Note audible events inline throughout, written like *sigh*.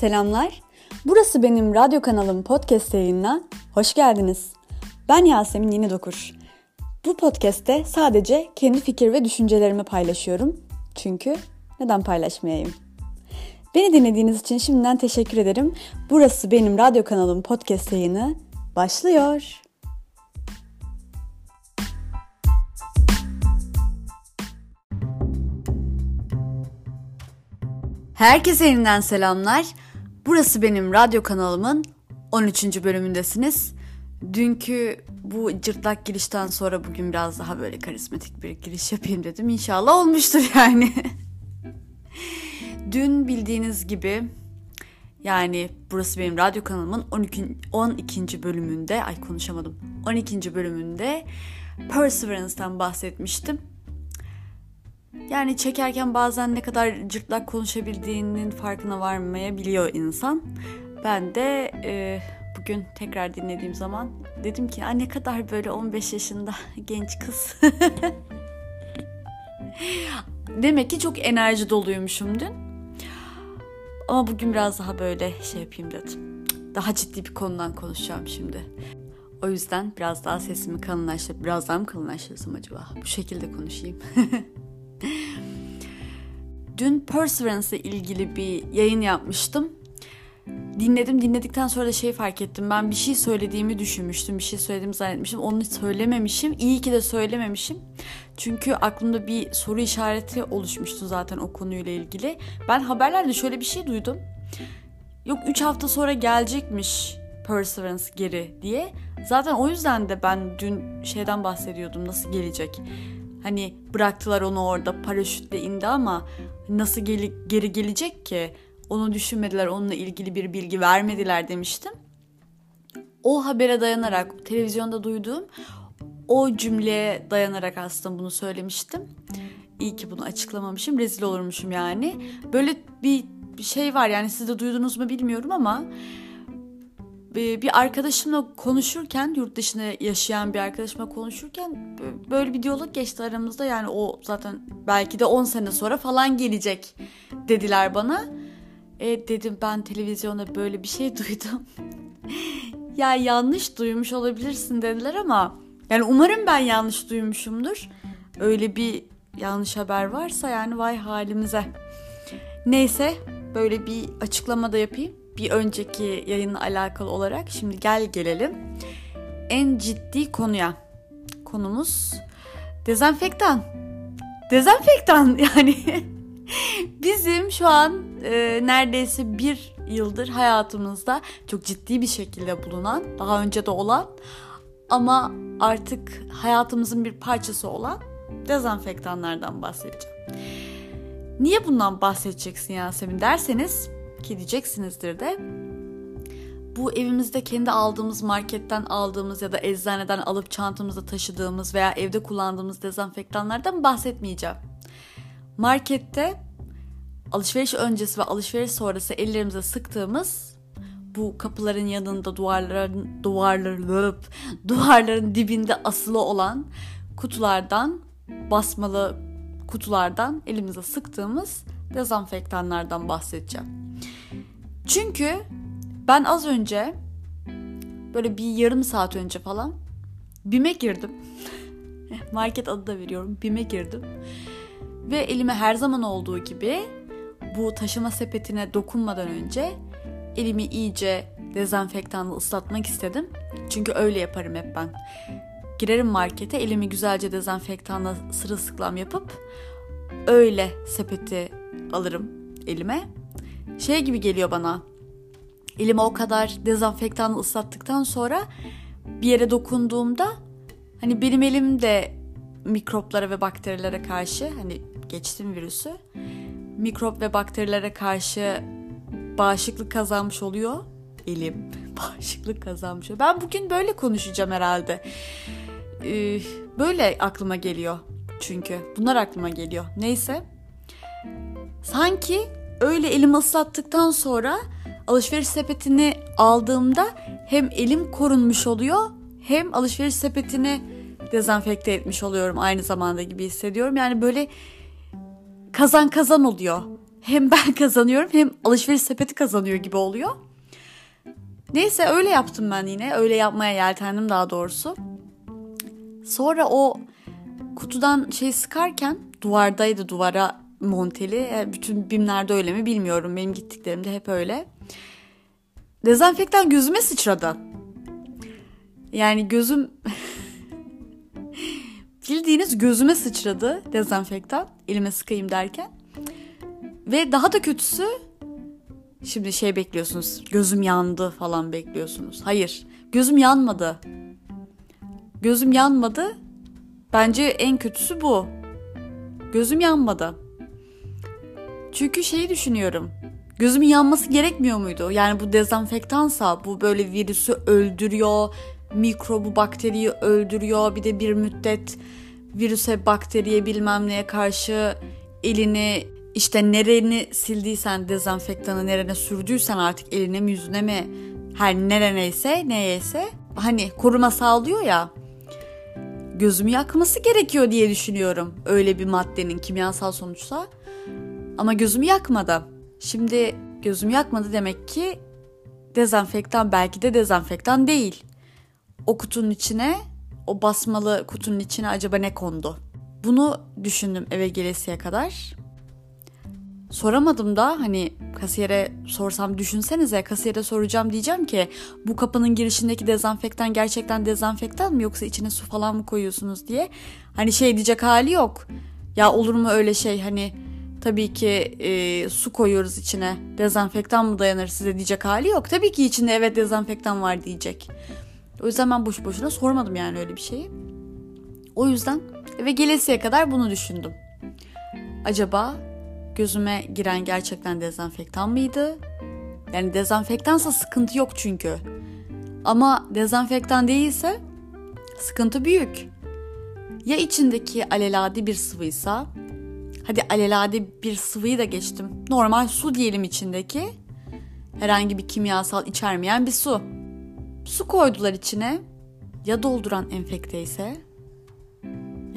Selamlar. Burası benim radyo kanalım podcast yayınına. Hoş geldiniz. Ben Yasemin Yeni Dokur. Bu podcast'te sadece kendi fikir ve düşüncelerimi paylaşıyorum. Çünkü neden paylaşmayayım? Beni dinlediğiniz için şimdiden teşekkür ederim. Burası benim radyo kanalım podcast yayını başlıyor. Herkese yeniden selamlar. Burası benim radyo kanalımın 13. bölümündesiniz. Dünkü bu cırtlak girişten sonra bugün biraz daha böyle karizmatik bir giriş yapayım dedim. İnşallah olmuştur yani. *laughs* Dün bildiğiniz gibi yani burası benim radyo kanalımın 12. 12. bölümünde ay konuşamadım. 12. bölümünde Perseverance'dan bahsetmiştim. Yani çekerken bazen ne kadar cırtlak konuşabildiğinin farkına varmayabiliyor insan. Ben de e, bugün tekrar dinlediğim zaman dedim ki ne kadar böyle 15 yaşında genç kız. *laughs* Demek ki çok enerji doluymuşum dün. Ama bugün biraz daha böyle şey yapayım dedim. Daha ciddi bir konudan konuşacağım şimdi. O yüzden biraz daha sesimi kalınlaştırıp biraz daha mı kalınlaştırsam acaba? Bu şekilde konuşayım. *laughs* Dün Perseverance ile ilgili bir yayın yapmıştım. Dinledim dinledikten sonra da şey fark ettim. Ben bir şey söylediğimi düşünmüştüm. Bir şey söylediğimi zannetmişim. Onu söylememişim. İyi ki de söylememişim. Çünkü aklımda bir soru işareti oluşmuştu zaten o konuyla ilgili. Ben haberlerde şöyle bir şey duydum. Yok 3 hafta sonra gelecekmiş Perseverance geri diye. Zaten o yüzden de ben dün şeyden bahsediyordum nasıl gelecek. Hani bıraktılar onu orada paraşütle indi ama nasıl geri, geri gelecek ki? Onu düşünmediler, onunla ilgili bir bilgi vermediler demiştim. O habere dayanarak, televizyonda duyduğum o cümleye dayanarak aslında bunu söylemiştim. İyi ki bunu açıklamamışım, rezil olurmuşum yani. Böyle bir şey var yani siz de duydunuz mu bilmiyorum ama bir arkadaşımla konuşurken yurt dışında yaşayan bir arkadaşımla konuşurken böyle bir diyalog geçti aramızda yani o zaten belki de 10 sene sonra falan gelecek dediler bana. E dedim ben televizyonda böyle bir şey *laughs* duydum. ya yanlış duymuş olabilirsin dediler ama yani umarım ben yanlış duymuşumdur. Öyle bir yanlış haber varsa yani vay halimize. Neyse böyle bir açıklama da yapayım bir önceki yayınla alakalı olarak şimdi gel gelelim en ciddi konuya. Konumuz dezenfektan. Dezenfektan *laughs* yani bizim şu an e, neredeyse bir yıldır hayatımızda çok ciddi bir şekilde bulunan, daha önce de olan ama artık hayatımızın bir parçası olan dezenfektanlardan bahsedeceğim. Niye bundan bahsedeceksin Yasemin derseniz ki diyeceksinizdir de bu evimizde kendi aldığımız marketten aldığımız ya da eczaneden alıp çantamızda taşıdığımız veya evde kullandığımız dezenfektanlardan bahsetmeyeceğim. Markette alışveriş öncesi ve alışveriş sonrası ellerimize sıktığımız bu kapıların yanında duvarların duvarların duvarların dibinde asılı olan kutulardan basmalı kutulardan elimize sıktığımız dezenfektanlardan bahsedeceğim. Çünkü ben az önce böyle bir yarım saat önce falan BİM'e girdim. *laughs* Market adı da veriyorum. BİM'e girdim. Ve elime her zaman olduğu gibi bu taşıma sepetine dokunmadan önce elimi iyice dezenfektanla ıslatmak istedim. Çünkü öyle yaparım hep ben. Girerim markete elimi güzelce dezenfektanla sırılsıklam yapıp öyle sepeti alırım elime şey gibi geliyor bana. Elime o kadar dezenfektanla ıslattıktan sonra bir yere dokunduğumda hani benim elim de mikroplara ve bakterilere karşı hani geçtim virüsü mikrop ve bakterilere karşı bağışıklık kazanmış oluyor elim *laughs* bağışıklık kazanmış oluyor. Ben bugün böyle konuşacağım herhalde. Ee, böyle aklıma geliyor çünkü bunlar aklıma geliyor. Neyse sanki öyle elimi ıslattıktan sonra alışveriş sepetini aldığımda hem elim korunmuş oluyor hem alışveriş sepetini dezenfekte etmiş oluyorum aynı zamanda gibi hissediyorum. Yani böyle kazan kazan oluyor hem *laughs* ben kazanıyorum hem alışveriş sepeti kazanıyor gibi oluyor. Neyse öyle yaptım ben yine. Öyle yapmaya yeltendim daha doğrusu. Sonra o kutudan şey sıkarken duvardaydı duvara monteli. E, bütün bimlerde öyle mi bilmiyorum. Benim gittiklerimde hep öyle. Dezenfektan gözüme sıçradı. Yani gözüm *laughs* bildiğiniz gözüme sıçradı dezenfektan elime sıkayım derken. Ve daha da kötüsü şimdi şey bekliyorsunuz gözüm yandı falan bekliyorsunuz. Hayır gözüm yanmadı. Gözüm yanmadı. Bence en kötüsü bu. Gözüm yanmadı. Çünkü şeyi düşünüyorum. Gözümün yanması gerekmiyor muydu? Yani bu dezenfektansa bu böyle virüsü öldürüyor, mikrobu, bakteriyi öldürüyor. Bir de bir müddet virüse, bakteriye bilmem neye karşı elini işte nereni sildiysen dezenfektanı nerene sürdüysen artık eline mi yüzüne mi her nereneyse neyse hani koruma sağlıyor ya gözümü yakması gerekiyor diye düşünüyorum. Öyle bir maddenin kimyasal sonuçta. Ama gözümü yakmadı. Şimdi gözümü yakmadı demek ki dezenfektan belki de dezenfektan değil. O kutunun içine, o basmalı kutunun içine acaba ne kondu? Bunu düşündüm eve gelesiye kadar. Soramadım da hani kasiyere sorsam düşünsenize kasiyere soracağım diyeceğim ki bu kapının girişindeki dezenfektan gerçekten dezenfektan mı yoksa içine su falan mı koyuyorsunuz diye. Hani şey diyecek hali yok. Ya olur mu öyle şey hani tabii ki e, su koyuyoruz içine dezenfektan mı dayanır size diyecek hali yok. Tabii ki içinde evet dezenfektan var diyecek. O yüzden ben boş boşuna sormadım yani öyle bir şeyi. O yüzden eve gelesiye kadar bunu düşündüm. Acaba gözüme giren gerçekten dezenfektan mıydı? Yani dezenfektansa sıkıntı yok çünkü. Ama dezenfektan değilse sıkıntı büyük. Ya içindeki alelade bir sıvıysa, hadi alelade bir sıvıyı da geçtim. Normal su diyelim içindeki. Herhangi bir kimyasal içermeyen bir su. Su koydular içine. Ya dolduran enfekte ise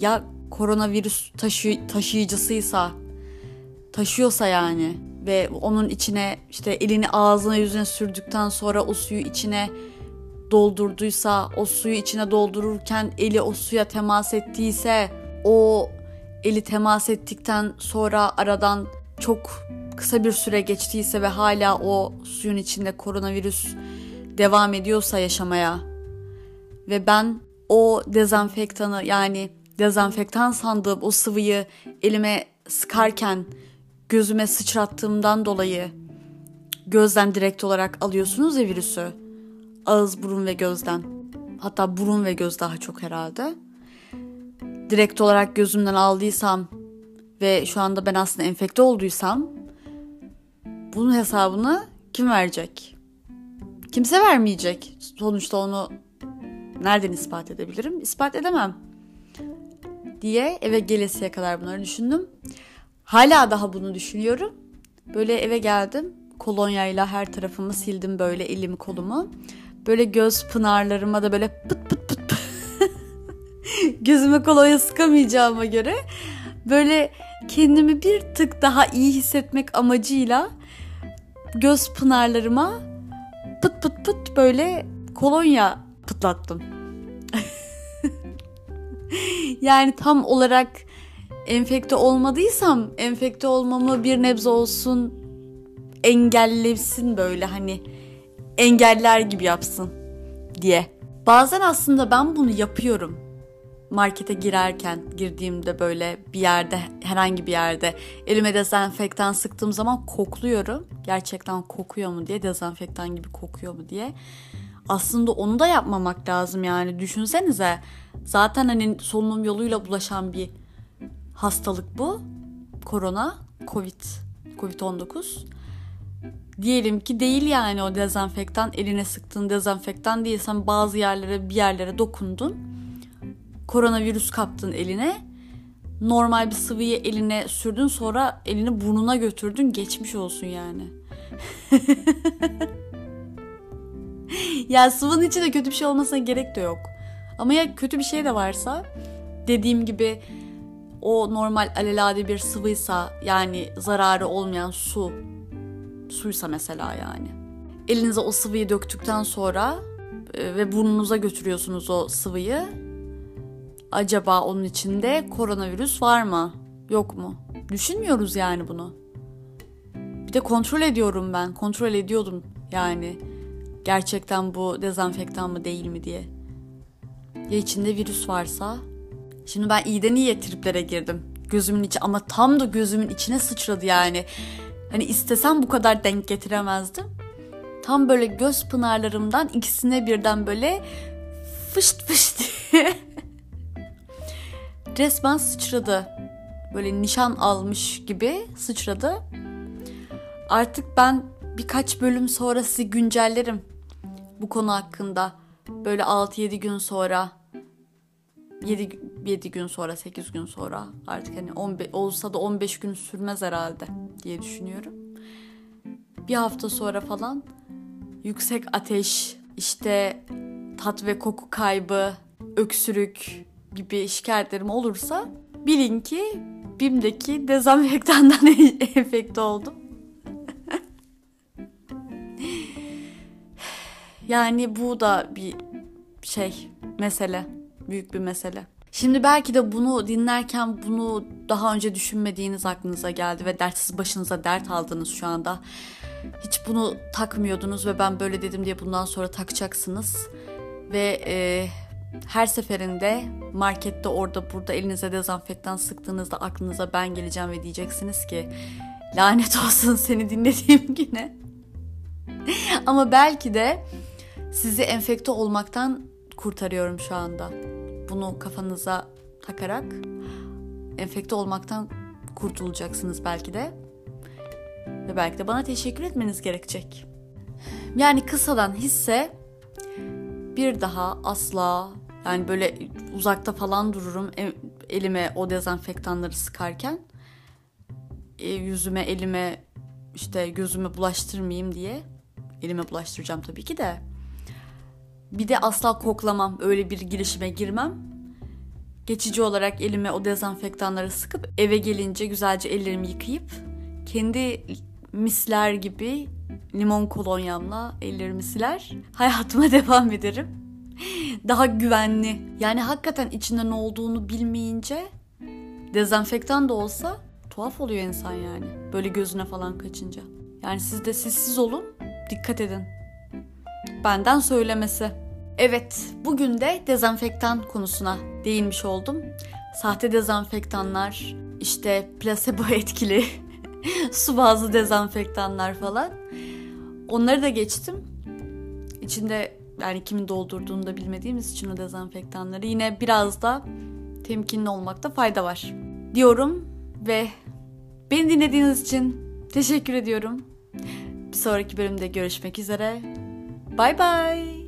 ya koronavirüs taşı, taşıyıcısıysa taşıyorsa yani ve onun içine işte elini ağzına yüzüne sürdükten sonra o suyu içine doldurduysa o suyu içine doldururken eli o suya temas ettiyse o eli temas ettikten sonra aradan çok kısa bir süre geçtiyse ve hala o suyun içinde koronavirüs devam ediyorsa yaşamaya ve ben o dezenfektanı yani dezenfektan sandığım o sıvıyı elime sıkarken gözüme sıçrattığımdan dolayı gözden direkt olarak alıyorsunuz ya virüsü. Ağız, burun ve gözden. Hatta burun ve göz daha çok herhalde. Direkt olarak gözümden aldıysam ve şu anda ben aslında enfekte olduysam bunun hesabını kim verecek? Kimse vermeyecek. Sonuçta onu nereden ispat edebilirim? İspat edemem. Diye eve gelesiye kadar bunları düşündüm. Hala daha bunu düşünüyorum. Böyle eve geldim. Kolonyayla her tarafımı sildim böyle elimi kolumu. Böyle göz pınarlarıma da böyle pıt pıt. *laughs* Gözüme kolonya sıkamayacağıma göre böyle kendimi bir tık daha iyi hissetmek amacıyla göz pınarlarıma pıt pıt pıt böyle kolonya pıtlattım. *laughs* yani tam olarak enfekte olmadıysam enfekte olmamı bir nebze olsun engellesin böyle hani engeller gibi yapsın diye. Bazen aslında ben bunu yapıyorum. Markete girerken girdiğimde böyle bir yerde herhangi bir yerde elime dezenfektan sıktığım zaman kokluyorum. Gerçekten kokuyor mu diye dezenfektan gibi kokuyor mu diye. Aslında onu da yapmamak lazım yani düşünsenize. Zaten hani solunum yoluyla bulaşan bir hastalık bu. Korona, Covid, Covid-19. Diyelim ki değil yani o dezenfektan eline sıktığın dezenfektan değilsen bazı yerlere bir yerlere dokundun. Koronavirüs kaptın eline. Normal bir sıvıyı eline sürdün sonra elini burnuna götürdün geçmiş olsun yani. *laughs* ya sıvının içinde kötü bir şey olmasına gerek de yok. Ama ya kötü bir şey de varsa dediğim gibi o normal alelade bir sıvıysa yani zararı olmayan su suysa mesela yani. Elinize o sıvıyı döktükten sonra e, ve burnunuza götürüyorsunuz o sıvıyı. Acaba onun içinde koronavirüs var mı? Yok mu? Düşünmüyoruz yani bunu. Bir de kontrol ediyorum ben. Kontrol ediyordum yani. Gerçekten bu dezenfektan mı değil mi diye. Ya içinde virüs varsa? Şimdi ben iyiden iyiye triplere girdim. Gözümün içi ama tam da gözümün içine sıçradı yani. Hani istesem bu kadar denk getiremezdim. Tam böyle göz pınarlarımdan ikisine birden böyle fışt fışt *laughs* diye resmen sıçradı. Böyle nişan almış gibi sıçradı. Artık ben birkaç bölüm sonra sizi güncellerim bu konu hakkında. Böyle 6-7 gün sonra 7, 7 gün sonra 8 gün sonra artık hani 15, olsa da 15 gün sürmez herhalde diye düşünüyorum. Bir hafta sonra falan yüksek ateş, işte tat ve koku kaybı, öksürük gibi şikayetlerim olursa bilin ki BİM'deki dezenfektandan *laughs* enfekte oldum. *laughs* yani bu da bir şey, mesele, büyük bir mesele. Şimdi belki de bunu dinlerken bunu daha önce düşünmediğiniz aklınıza geldi ve dertsiz başınıza dert aldınız şu anda. Hiç bunu takmıyordunuz ve ben böyle dedim diye bundan sonra takacaksınız. Ve e, her seferinde markette orada burada elinize dezenfektan sıktığınızda aklınıza ben geleceğim ve diyeceksiniz ki lanet olsun seni dinlediğim *laughs* güne. Ama belki de sizi enfekte olmaktan kurtarıyorum şu anda. Bunu kafanıza takarak enfekte olmaktan kurtulacaksınız belki de. Ve belki de bana teşekkür etmeniz gerekecek. Yani kısadan hisse bir daha asla yani böyle uzakta falan dururum elime o dezenfektanları sıkarken e, yüzüme elime işte gözüme bulaştırmayayım diye elime bulaştıracağım tabii ki de. Bir de asla koklamam öyle bir girişime girmem. Geçici olarak elime o dezenfektanları sıkıp eve gelince güzelce ellerimi yıkayıp kendi misler gibi limon kolonyamla ellerimi siler. Hayatıma *laughs* devam ederim daha güvenli. Yani hakikaten içinde ne olduğunu bilmeyince dezenfektan da olsa tuhaf oluyor insan yani. Böyle gözüne falan kaçınca. Yani siz de sessiz olun, dikkat edin. Benden söylemesi. Evet, bugün de dezenfektan konusuna değinmiş oldum. Sahte dezenfektanlar, işte plasebo etkili *laughs* su bazlı dezenfektanlar falan. Onları da geçtim. İçinde yani kimin doldurduğunu da bilmediğimiz için o dezenfektanları yine biraz da temkinli olmakta fayda var diyorum ve beni dinlediğiniz için teşekkür ediyorum. Bir sonraki bölümde görüşmek üzere. Bye bye.